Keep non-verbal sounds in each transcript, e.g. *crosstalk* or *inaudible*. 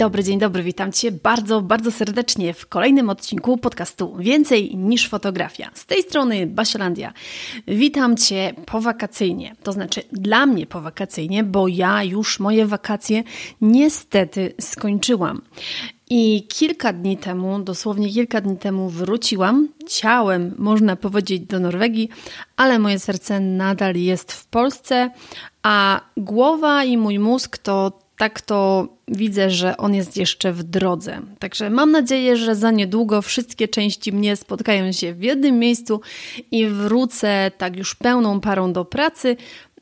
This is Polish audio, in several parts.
Dobry, dzień dobry, witam Cię bardzo, bardzo serdecznie w kolejnym odcinku podcastu Więcej niż fotografia. Z tej strony Basiolandia. Witam Cię powakacyjnie, to znaczy dla mnie powakacyjnie, bo ja już moje wakacje niestety skończyłam. I kilka dni temu, dosłownie kilka dni temu wróciłam ciałem, można powiedzieć, do Norwegii, ale moje serce nadal jest w Polsce, a głowa i mój mózg to tak to widzę, że on jest jeszcze w drodze. Także mam nadzieję, że za niedługo wszystkie części mnie spotkają się w jednym miejscu i wrócę tak już pełną parą do pracy,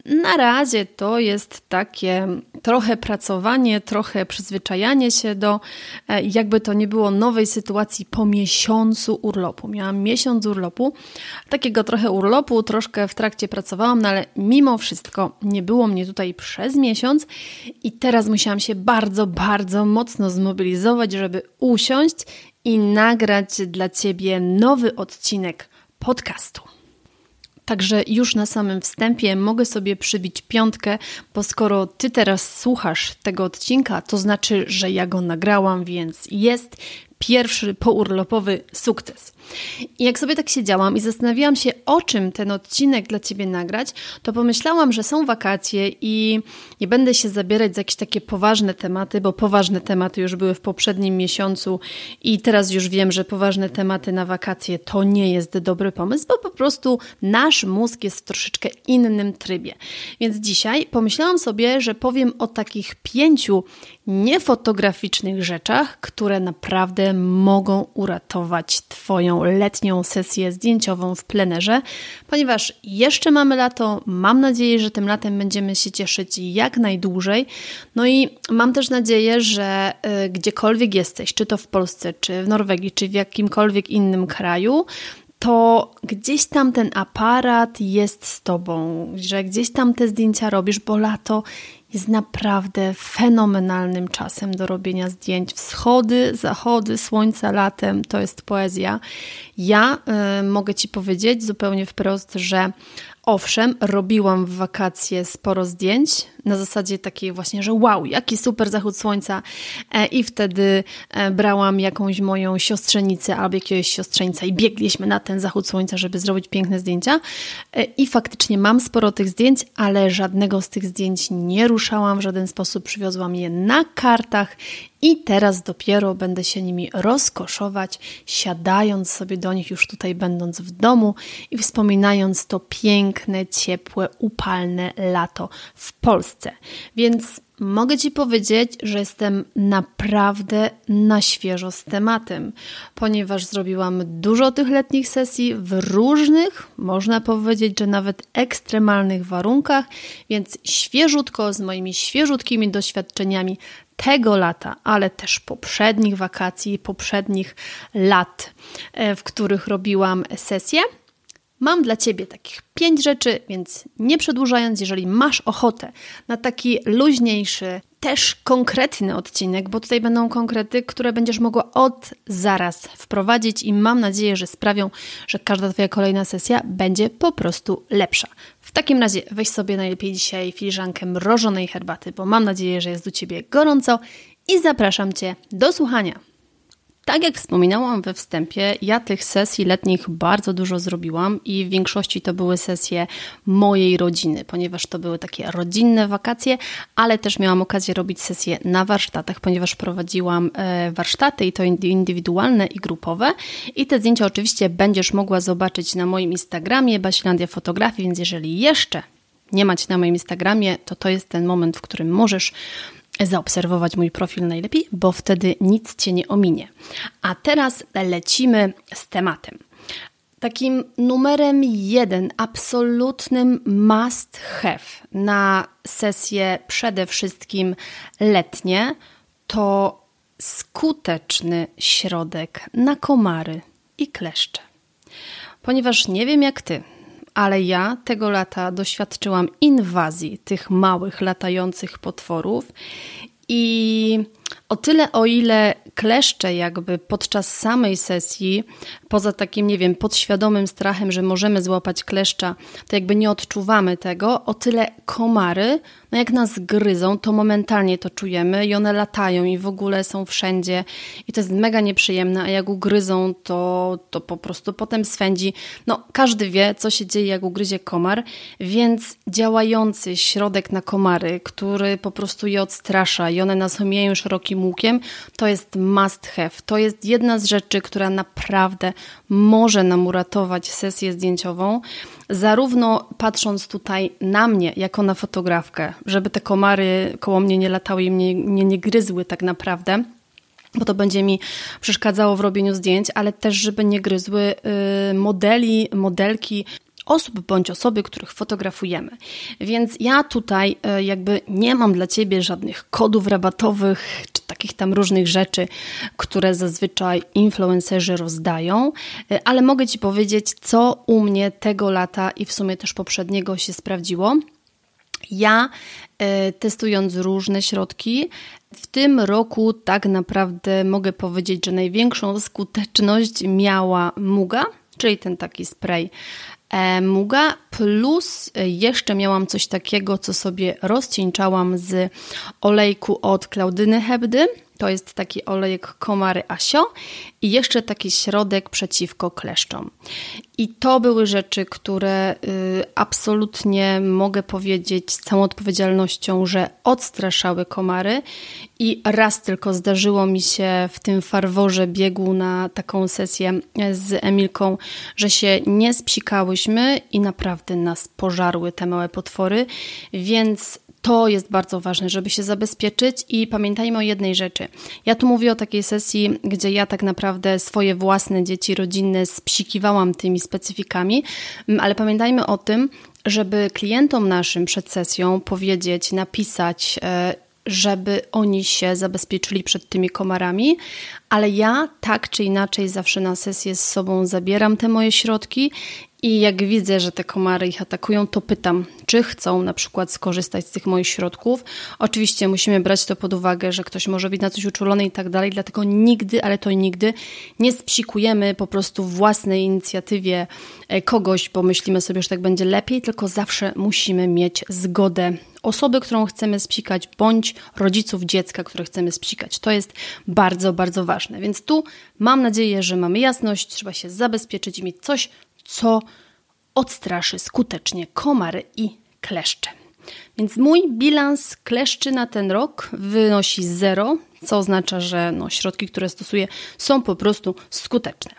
na razie to jest takie trochę pracowanie, trochę przyzwyczajanie się do, e, jakby to nie było, nowej sytuacji po miesiącu urlopu. Miałam miesiąc urlopu, takiego trochę urlopu, troszkę w trakcie pracowałam, no ale mimo wszystko nie było mnie tutaj przez miesiąc i teraz musiałam się bardzo, bardzo mocno zmobilizować, żeby usiąść i nagrać dla Ciebie nowy odcinek podcastu. Także już na samym wstępie mogę sobie przybić piątkę, bo skoro Ty teraz słuchasz tego odcinka, to znaczy, że ja go nagrałam, więc jest pierwszy pourlopowy sukces. I jak sobie tak siedziałam i zastanawiałam się, o czym ten odcinek dla Ciebie nagrać, to pomyślałam, że są wakacje i nie będę się zabierać za jakieś takie poważne tematy, bo poważne tematy już były w poprzednim miesiącu i teraz już wiem, że poważne tematy na wakacje to nie jest dobry pomysł, bo po prostu nasz mózg jest w troszeczkę innym trybie. Więc dzisiaj pomyślałam sobie, że powiem o takich pięciu niefotograficznych rzeczach, które naprawdę mogą uratować Twoją letnią sesję zdjęciową w plenerze, ponieważ jeszcze mamy lato. Mam nadzieję, że tym latem będziemy się cieszyć jak najdłużej. No i mam też nadzieję, że y, gdziekolwiek jesteś, czy to w Polsce, czy w Norwegii, czy w jakimkolwiek innym kraju, to gdzieś tam ten aparat jest z tobą, że gdzieś tam te zdjęcia robisz, bo lato jest naprawdę fenomenalnym czasem do robienia zdjęć. Wschody, zachody, słońca latem to jest poezja. Ja y, mogę Ci powiedzieć zupełnie wprost, że owszem, robiłam w wakacje sporo zdjęć, na zasadzie takiej właśnie, że wow, jaki super zachód słońca. E, i wtedy e, brałam jakąś moją siostrzenicę albo jakiegoś siostrzeńca i biegliśmy na ten zachód słońca, żeby zrobić piękne zdjęcia. E, i faktycznie mam sporo tych zdjęć, ale żadnego z tych zdjęć nie ruszałam w żaden sposób, przywiozłam je na kartach i teraz dopiero będę się nimi rozkoszować, siadając sobie do nich już tutaj będąc w domu i wspominając to piękne, ciepłe, upalne lato w Polsce. Więc mogę Ci powiedzieć, że jestem naprawdę na świeżo z tematem, ponieważ zrobiłam dużo tych letnich sesji w różnych, można powiedzieć, że nawet ekstremalnych warunkach, więc świeżutko z moimi świeżutkimi doświadczeniami tego lata, ale też poprzednich wakacji, poprzednich lat, e, w których robiłam sesje. Mam dla Ciebie takich pięć rzeczy, więc nie przedłużając, jeżeli masz ochotę na taki luźniejszy, też konkretny odcinek, bo tutaj będą konkrety, które będziesz mogła od zaraz wprowadzić i mam nadzieję, że sprawią, że każda Twoja kolejna sesja będzie po prostu lepsza. Takim razie weź sobie najlepiej dzisiaj filiżankę mrożonej herbaty, bo mam nadzieję, że jest u Ciebie gorąco i zapraszam Cię do słuchania. Tak jak wspominałam we wstępie, ja tych sesji letnich bardzo dużo zrobiłam i w większości to były sesje mojej rodziny, ponieważ to były takie rodzinne wakacje, ale też miałam okazję robić sesje na warsztatach, ponieważ prowadziłam e, warsztaty i to indywidualne i grupowe. I te zdjęcia oczywiście będziesz mogła zobaczyć na moim Instagramie Basilandia Fotografii, więc jeżeli jeszcze nie macie na moim Instagramie, to to jest ten moment, w którym możesz zaobserwować mój profil najlepiej, bo wtedy nic cię nie ominie. A teraz lecimy z tematem. Takim numerem jeden, absolutnym must have na sesje przede wszystkim letnie to skuteczny środek na komary i kleszcze. Ponieważ nie wiem jak ty, ale ja tego lata doświadczyłam inwazji tych małych latających potworów i o tyle, o ile kleszcze jakby podczas samej sesji, poza takim, nie wiem, podświadomym strachem, że możemy złapać kleszcza, to jakby nie odczuwamy tego, o tyle komary, no jak nas gryzą, to momentalnie to czujemy i one latają i w ogóle są wszędzie i to jest mega nieprzyjemne, a jak ugryzą, to, to po prostu potem swędzi. No, każdy wie, co się dzieje, jak ugryzie komar, więc działający środek na komary, który po prostu je odstrasza i one nas omieją szerokim łukiem, to jest must have. To jest jedna z rzeczy, która naprawdę może nam uratować sesję zdjęciową zarówno patrząc tutaj na mnie, jako na fotografkę, żeby te komary koło mnie nie latały i mnie, mnie nie gryzły tak naprawdę, bo to będzie mi przeszkadzało w robieniu zdjęć, ale też, żeby nie gryzły y, modeli, modelki, osób bądź osoby, których fotografujemy. Więc ja tutaj y, jakby nie mam dla Ciebie żadnych kodów rabatowych czy takich tam różnych rzeczy, które zazwyczaj influencerzy rozdają, y, ale mogę Ci powiedzieć, co u mnie tego lata i w sumie też poprzedniego się sprawdziło. Ja y, testując różne środki, w tym roku tak naprawdę mogę powiedzieć, że największą skuteczność miała Muga, czyli ten taki spray e, Muga, plus jeszcze miałam coś takiego, co sobie rozcieńczałam z olejku od Klaudyny Hebdy to jest taki olejek komary Asio i jeszcze taki środek przeciwko kleszczom. I to były rzeczy, które y, absolutnie mogę powiedzieć z całą odpowiedzialnością, że odstraszały komary. I raz tylko zdarzyło mi się w tym farworze biegu na taką sesję z Emilką, że się nie spsikałyśmy i naprawdę nas pożarły te małe potwory, więc to jest bardzo ważne, żeby się zabezpieczyć i pamiętajmy o jednej rzeczy. Ja tu mówię o takiej sesji, gdzie ja tak naprawdę swoje własne dzieci rodzinne spsikiwałam tymi specyfikami, mm, ale pamiętajmy o tym, żeby klientom naszym przed sesją powiedzieć, napisać, e, żeby oni się zabezpieczyli przed tymi komarami, ale ja tak czy inaczej zawsze na sesję z sobą zabieram te moje środki i jak widzę, że te komary ich atakują, to pytam, czy chcą na przykład skorzystać z tych moich środków. Oczywiście musimy brać to pod uwagę, że ktoś może być na coś uczulony i tak dalej, dlatego nigdy, ale to nigdy nie spsikujemy po prostu własnej inicjatywie e, kogoś, bo myślimy sobie, że tak będzie lepiej, tylko zawsze musimy mieć zgodę osoby, którą chcemy spsikać, bądź rodziców dziecka, które chcemy spsikać. To jest bardzo, bardzo ważne. Więc tu mam nadzieję, że mamy jasność, trzeba się zabezpieczyć i mieć coś, co odstraszy skutecznie komary i kleszcze. Więc mój bilans kleszczy na ten rok wynosi 0, co oznacza, że no, środki, które stosuję, są po prostu skuteczne.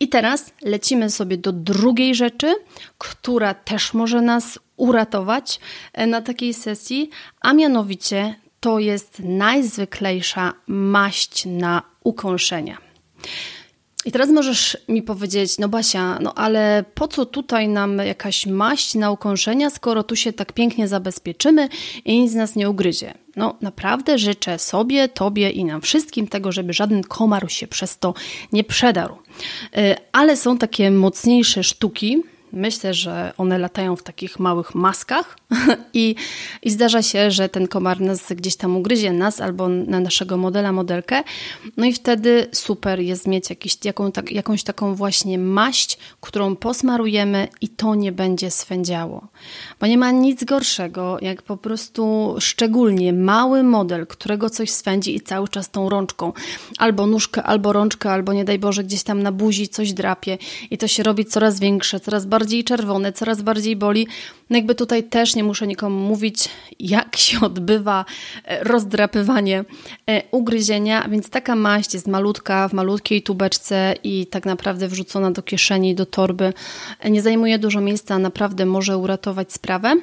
I teraz lecimy sobie do drugiej rzeczy, która też może nas uratować e, na takiej sesji, a mianowicie to jest najzwyklejsza maść na ukąszenia. I teraz możesz mi powiedzieć, no Basia, no ale po co tutaj nam jakaś maść na ukąszenia, skoro tu się tak pięknie zabezpieczymy i nic nas nie ugryzie? No naprawdę życzę sobie, tobie i nam wszystkim tego, żeby żaden komar się przez to nie przedarł. Y, ale są takie mocniejsze sztuki, Myślę, że one latają w takich małych maskach *laughs* i, i zdarza się, że ten komar nas gdzieś tam ugryzie, nas albo na naszego modela, modelkę. No i wtedy super jest mieć jakiś, jaką, tak, jakąś taką właśnie maść, którą posmarujemy i to nie będzie swędziało. Bo nie ma nic gorszego, jak po prostu szczególnie mały model, którego coś swędzi i cały czas tą rączką, albo nóżkę, albo rączkę, albo nie daj Boże, gdzieś tam na buzi coś drapie i to się robi coraz większe, coraz bardziej bardziej czerwone, coraz bardziej boli. No jakby tutaj też nie muszę nikomu mówić, jak się odbywa e, rozdrapywanie e, ugryzienia, więc taka maść jest malutka, w malutkiej tubeczce i tak naprawdę wrzucona do kieszeni, do torby. Nie zajmuje dużo miejsca, naprawdę może uratować sprawę.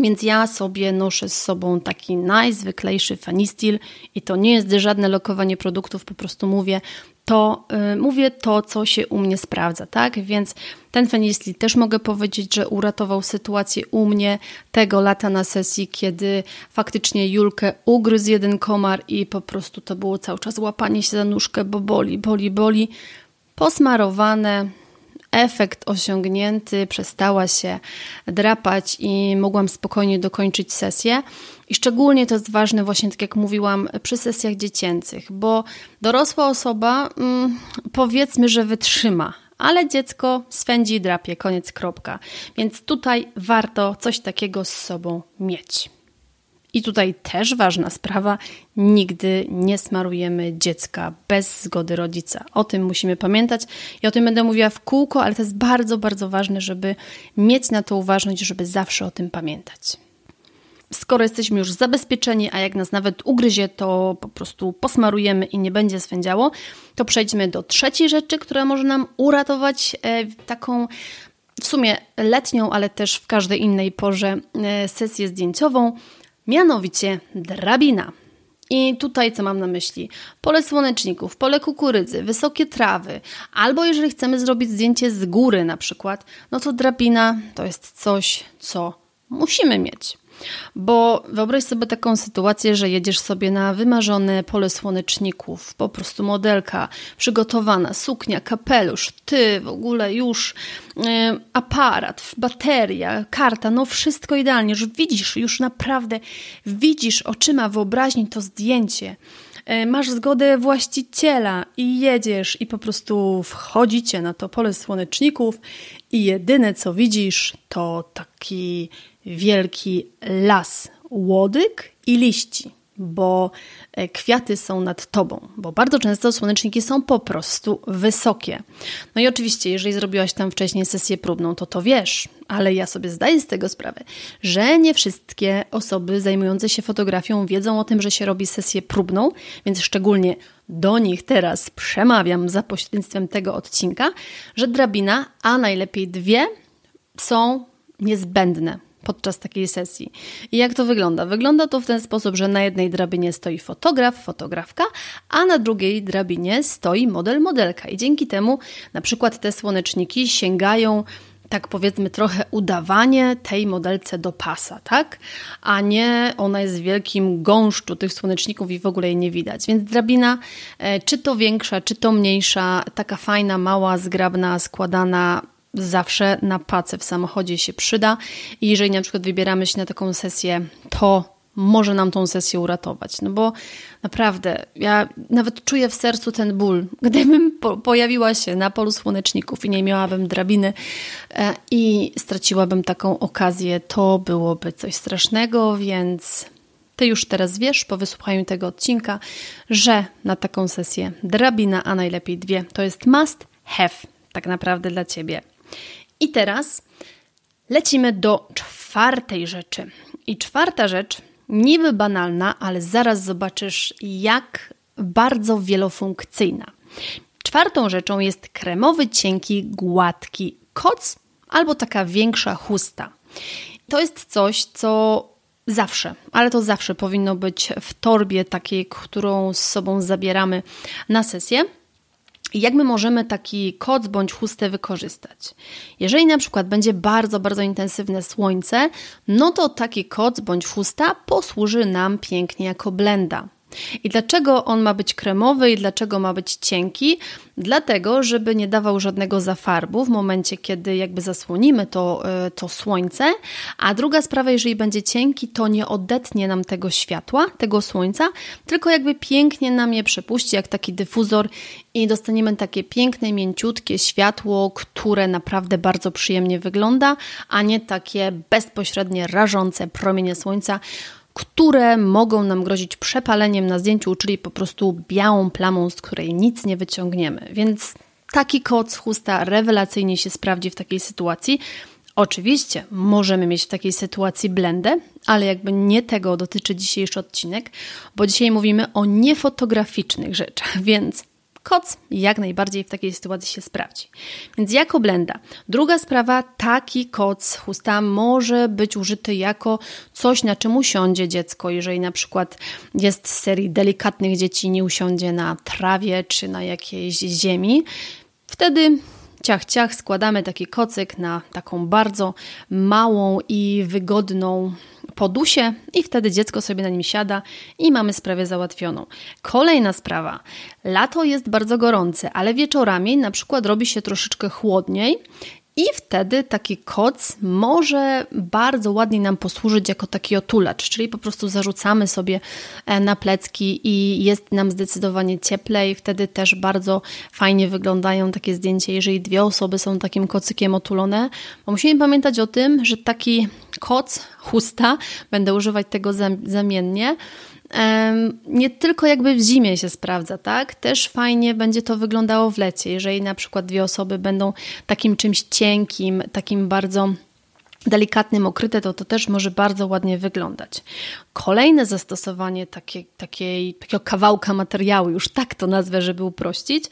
Więc ja sobie noszę z sobą taki najzwyklejszy Fanistil i to nie jest żadne lokowanie produktów, po prostu mówię to, yy, mówię to, co się u mnie sprawdza, tak? Więc ten Fenistil też mogę powiedzieć, że uratował sytuację u mnie tego lata na sesji, kiedy faktycznie Julkę ugryzł jeden komar i po prostu to było cały czas łapanie się za nóżkę, bo boli, boli, boli. Posmarowane, efekt osiągnięty, przestała się drapać i mogłam spokojnie dokończyć sesję. I szczególnie to jest ważne, właśnie tak jak mówiłam, przy sesjach dziecięcych, bo dorosła osoba mm, powiedzmy, że wytrzyma, ale dziecko swędzi drapie, koniec kropka. Więc tutaj warto coś takiego z sobą mieć. I tutaj też ważna sprawa: nigdy nie smarujemy dziecka bez zgody rodzica. O tym musimy pamiętać i o tym będę mówiła w kółko, ale to jest bardzo, bardzo ważne, żeby mieć na to uważność, żeby zawsze o tym pamiętać. Skoro jesteśmy już zabezpieczeni, a jak nas nawet ugryzie, to po prostu posmarujemy i nie będzie swędziało, to przejdźmy do trzeciej rzeczy, która może nam uratować e, taką w sumie letnią, ale też w każdej innej porze e, sesję zdjęciową mianowicie drabina. I tutaj co mam na myśli? Pole słoneczników, pole kukurydzy, wysokie trawy, albo jeżeli chcemy zrobić zdjęcie z góry na przykład, no to drabina to jest coś, co musimy mieć. Bo wyobraź sobie taką sytuację, że jedziesz sobie na wymarzone pole słoneczników, po prostu modelka przygotowana, suknia, kapelusz, ty w ogóle już e, aparat, bateria, karta, no wszystko idealnie, już widzisz, już naprawdę widzisz oczyma wyobraźni to zdjęcie. E, masz zgodę właściciela i jedziesz i po prostu wchodzicie na to pole słoneczników i jedyne co widzisz to taki wielki las łodyg i liści, bo e, kwiaty są nad tobą, bo bardzo często słoneczniki są po prostu wysokie. No i oczywiście, jeżeli zrobiłaś tam wcześniej sesję próbną, to to wiesz, ale ja sobie zdaję z tego sprawę, że nie wszystkie osoby zajmujące się fotografią wiedzą o tym, że się robi sesję próbną, więc szczególnie do nich teraz przemawiam za pośrednictwem tego odcinka, że drabina, a najlepiej dwie, są niezbędne podczas takiej sesji. I jak to wygląda? Wygląda to w ten sposób, że na jednej drabinie stoi fotograf, fotografka, a na drugiej drabinie stoi model, modelka. I dzięki temu na przykład te słoneczniki sięgają tak powiedzmy trochę udawanie tej modelce do pasa, tak? A nie ona jest w wielkim gąszczu tych słoneczników i w ogóle jej nie widać. Więc drabina, e, czy to większa, czy to mniejsza, taka fajna, mała, zgrabna, składana, zawsze na pacę w samochodzie się przyda i jeżeli na przykład wybieramy się na taką sesję, to może nam tą sesję uratować. No bo naprawdę, ja nawet czuję w sercu ten ból. Gdybym po pojawiła się na polu słoneczników i nie miałabym drabiny e, i straciłabym taką okazję, to byłoby coś strasznego, więc ty już teraz wiesz po wysłuchaniu tego odcinka, że na taką sesję drabina, a najlepiej dwie, to jest must have tak naprawdę dla ciebie. I teraz lecimy do czwartej rzeczy. I czwarta rzecz, niby banalna, ale zaraz zobaczysz, jak bardzo wielofunkcyjna. Czwartą rzeczą jest kremowy, cienki, gładki koc albo taka większa chusta. To jest coś, co zawsze, ale to zawsze powinno być w torbie takiej, którą z sobą zabieramy na sesję. Jak my możemy taki koc bądź chustę wykorzystać? Jeżeli na przykład będzie bardzo, bardzo intensywne słońce, no to taki koc bądź chusta posłuży nam pięknie jako blenda. I dlaczego on ma być kremowy i dlaczego ma być cienki? Dlatego, żeby nie dawał żadnego zafarbu w momencie, kiedy jakby zasłonimy to, e, to słońce. A druga sprawa, jeżeli będzie cienki, to nie odetnie nam tego światła, tego słońca, tylko jakby pięknie nam je przepuści, jak taki dyfuzor i dostaniemy takie piękne, mięciutkie światło, które naprawdę bardzo przyjemnie wygląda, a nie takie bezpośrednie, rażące promienie słońca, które mogą nam grozić przepaleniem na zdjęciu, czyli po prostu białą plamą, z której nic nie wyciągniemy. Więc taki koc chusta rewelacyjnie się sprawdzi w takiej sytuacji. Oczywiście możemy mieć w takiej sytuacji blendę, ale jakby nie tego dotyczy dzisiejszy odcinek, bo dzisiaj mówimy o niefotograficznych rzeczach, *laughs* więc koc jak najbardziej w takiej sytuacji się sprawdzi. Więc jako blenda. Druga sprawa, taki koc chusta może być użyty jako coś, na czym usiądzie dziecko, jeżeli na przykład jest z serii delikatnych dzieci, nie usiądzie na trawie czy na jakiejś ziemi. Wtedy ciach, ciach, składamy taki kocyk na taką bardzo małą i wygodną podusie i wtedy dziecko sobie na nim siada i mamy sprawę załatwioną. Kolejna sprawa. Lato jest bardzo gorące, ale wieczorami na przykład robi się troszeczkę chłodniej i wtedy taki koc może bardzo ładnie nam posłużyć jako taki otulacz, czyli po prostu zarzucamy sobie e, na plecki i jest nam zdecydowanie cieplej. Wtedy też bardzo fajnie wyglądają takie zdjęcia, jeżeli dwie osoby są takim kocykiem otulone. Bo musimy pamiętać o tym, że taki koc, chusta, będę używać tego zamiennie, nie tylko jakby w zimie się sprawdza, tak? Też fajnie będzie to wyglądało w lecie, jeżeli na przykład dwie osoby będą takim czymś cienkim, takim bardzo delikatnym okryte, to to też może bardzo ładnie wyglądać. Kolejne zastosowanie takie, takiej, takiego kawałka materiału, już tak to nazwę, żeby uprościć,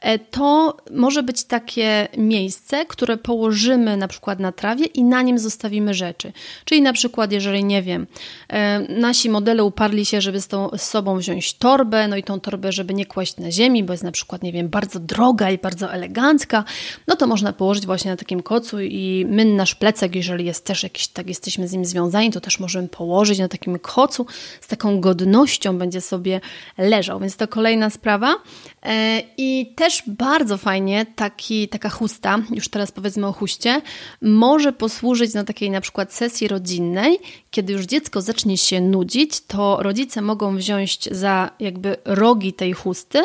e, to może być takie miejsce, które położymy na przykład na trawie i na nim zostawimy rzeczy. Czyli na przykład, jeżeli nie wiem, e, nasi modele uparli się, żeby z, tą, z sobą wziąć torbę, no i tą torbę, żeby nie kłaść na ziemi, bo jest na przykład, nie wiem, bardzo droga i bardzo elegancka, no to można położyć właśnie na takim kocu i my nasz plecak, jeżeli jest też jakiś, tak jesteśmy z nim związani, to też możemy położyć na takim kocu z taką godnością będzie sobie leżał. Więc to kolejna sprawa. E, I też bardzo fajnie taki, taka chusta, już teraz powiedzmy o chuście, może posłużyć na takiej na przykład sesji rodzinnej, kiedy już dziecko zacznie się nudzić, to rodzice mogą wziąć za jakby rogi tej chusty,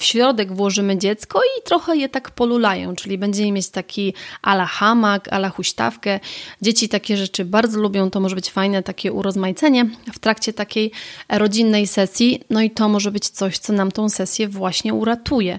w środek włożymy dziecko i trochę je tak polulają, czyli będziemy mieć taki ala hamak, ala huśtawkę. Dzieci takie rzeczy bardzo lubią, to może być fajne takie urozmaicenie w trakcie takiej rodzinnej sesji, no i to może być coś, co nam tą sesję właśnie uratuje.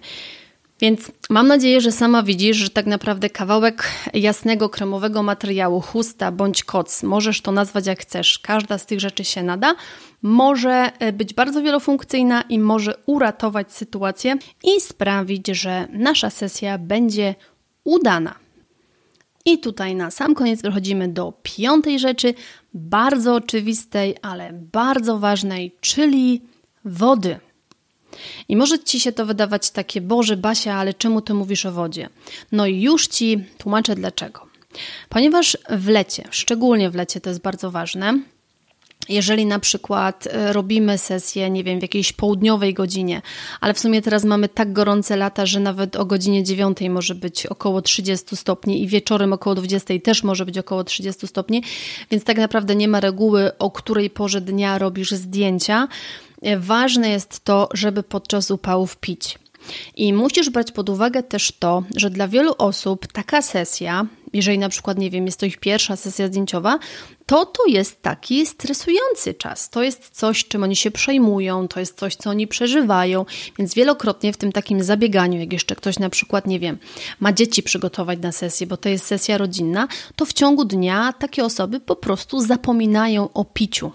Więc mam nadzieję, że sama widzisz, że tak naprawdę kawałek jasnego, kremowego materiału, chusta bądź koc, możesz to nazwać jak chcesz, każda z tych rzeczy się nada, może e, być bardzo wielofunkcyjna i może uratować sytuację i sprawić, że nasza sesja będzie udana. I tutaj na sam koniec przechodzimy do piątej rzeczy, bardzo oczywistej, ale bardzo ważnej, czyli wody. I może Ci się to wydawać takie, Boże Basia, ale czemu Ty mówisz o wodzie? No i już Ci tłumaczę dlaczego. Ponieważ w lecie, szczególnie w lecie to jest bardzo ważne, jeżeli na przykład e, robimy sesję, nie wiem, w jakiejś południowej godzinie, ale w sumie teraz mamy tak gorące lata, że nawet o godzinie 9 może być około 30 stopni i wieczorem około 20 też może być około 30 stopni, więc tak naprawdę nie ma reguły, o której porze dnia robisz zdjęcia. E, ważne jest to, żeby podczas upałów pić. I musisz brać pod uwagę też to, że dla wielu osób taka sesja, jeżeli na przykład, nie wiem, jest to ich pierwsza sesja zdjęciowa, to to jest taki stresujący czas. To jest coś, czym oni się przejmują, to jest coś, co oni przeżywają, więc wielokrotnie w tym takim zabieganiu, jak jeszcze ktoś na przykład, nie wiem, ma dzieci przygotować na sesję, bo to jest sesja rodzinna, to w ciągu dnia takie osoby po prostu zapominają o piciu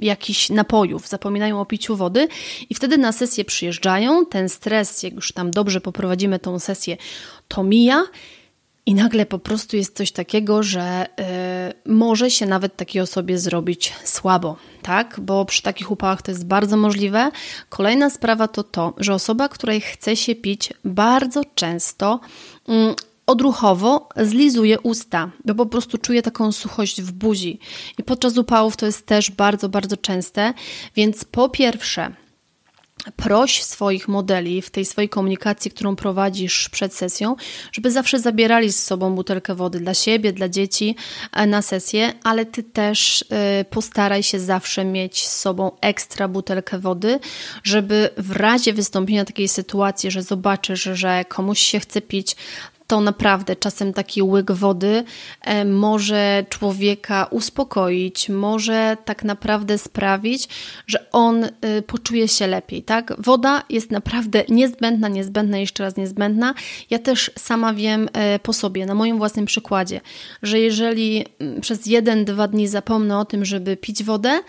jakichś napojów, zapominają o piciu wody i wtedy na sesję przyjeżdżają, ten stres, jak już tam dobrze poprowadzimy tą sesję, to mija i nagle po prostu jest coś takiego, że yy, może się nawet takiej osobie zrobić słabo, tak? Bo przy takich upałach to jest bardzo możliwe. Kolejna sprawa to to, że osoba, której chce się pić, bardzo często yy, odruchowo zlizuje usta, bo po prostu czuje taką suchość w buzi. I podczas upałów to jest też bardzo, bardzo częste. Więc po pierwsze, proś swoich modeli w tej swojej komunikacji, którą prowadzisz przed sesją, żeby zawsze zabierali z sobą butelkę wody dla siebie, dla dzieci e, na sesję, ale ty też e, postaraj się zawsze mieć z sobą ekstra butelkę wody, żeby w razie wystąpienia takiej sytuacji, że zobaczysz, że komuś się chce pić, to naprawdę czasem taki łyk wody e, może człowieka uspokoić, może tak naprawdę sprawić, że on e, poczuje się lepiej, tak? Woda jest naprawdę niezbędna, niezbędna, jeszcze raz niezbędna. Ja też sama wiem e, po sobie, na moim własnym przykładzie, że jeżeli mm, przez jeden, dwa dni zapomnę o tym, żeby pić wodę,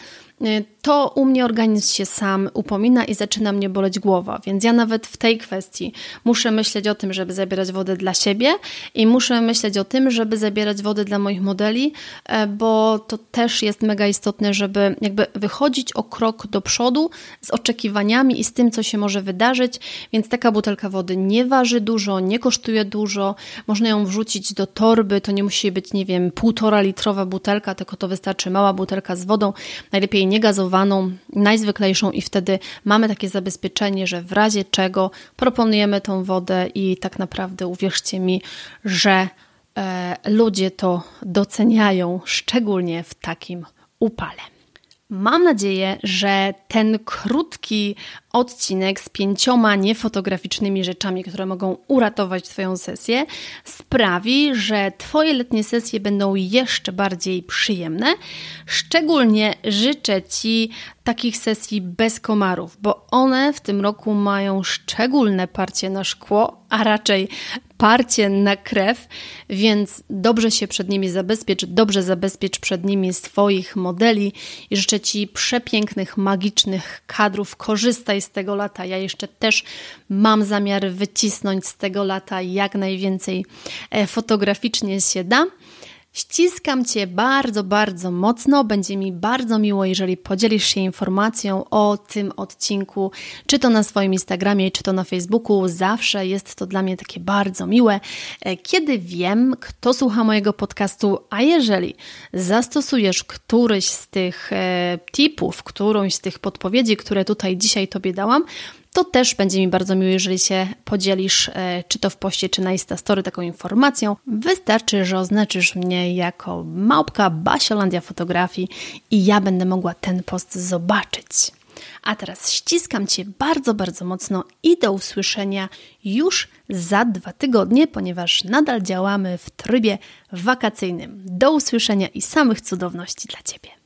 to u mnie organizm się sam upomina i zaczyna mnie boleć głowa. Więc ja nawet w tej kwestii muszę myśleć o tym, żeby zabierać wodę dla siebie i muszę myśleć o tym, żeby zabierać wodę dla moich modeli, e, bo to też jest mega istotne, żeby jakby wychodzić o krok do przodu z oczekiwaniami i z tym, co się może wydarzyć. Więc taka butelka wody nie waży dużo, nie kosztuje dużo, można ją wrzucić do torby, to nie musi być, nie wiem, półtora litrowa butelka, tylko to wystarczy mała butelka z wodą, najlepiej niegazowaną, najzwyklejszą i wtedy mamy takie zabezpieczenie, że w razie czego proponujemy tą wodę i tak naprawdę uwierzcie mi, że e, ludzie to doceniają, szczególnie w takim upale. Mam nadzieję, że ten krótki odcinek z pięcioma niefotograficznymi rzeczami, które mogą uratować Twoją sesję, sprawi, że Twoje letnie sesje będą jeszcze bardziej przyjemne. Szczególnie życzę Ci takich sesji bez komarów, bo one w tym roku mają szczególne parcie na szkło, a raczej parcie na krew, więc dobrze się przed nimi zabezpiecz, dobrze zabezpiecz przed nimi swoich modeli i życzę Ci przepięknych, magicznych kadrów. Korzystaj z tego lata. Ja jeszcze też mam zamiar wycisnąć z tego lata jak najwięcej e, fotograficznie się da. Ściskam Cię bardzo, bardzo mocno. Będzie mi bardzo miło, jeżeli podzielisz się informacją o tym odcinku, czy to na swoim Instagramie, czy to na Facebooku. Zawsze jest to dla mnie takie bardzo miłe, e, kiedy wiem, kto słucha mojego podcastu, a jeżeli zastosujesz któryś z tych e, tipów, którąś z tych podpowiedzi, które tutaj dzisiaj Tobie dałam, to też będzie mi bardzo miło, jeżeli się podzielisz, e, czy to w poście, czy na Instastory taką informacją. Wystarczy, że oznaczysz mnie jako małpka Basiolandia Fotografii i ja będę mogła ten post zobaczyć. A teraz ściskam Cię bardzo, bardzo mocno i do usłyszenia już za dwa tygodnie, ponieważ nadal działamy w trybie wakacyjnym. Do usłyszenia i samych cudowności dla Ciebie.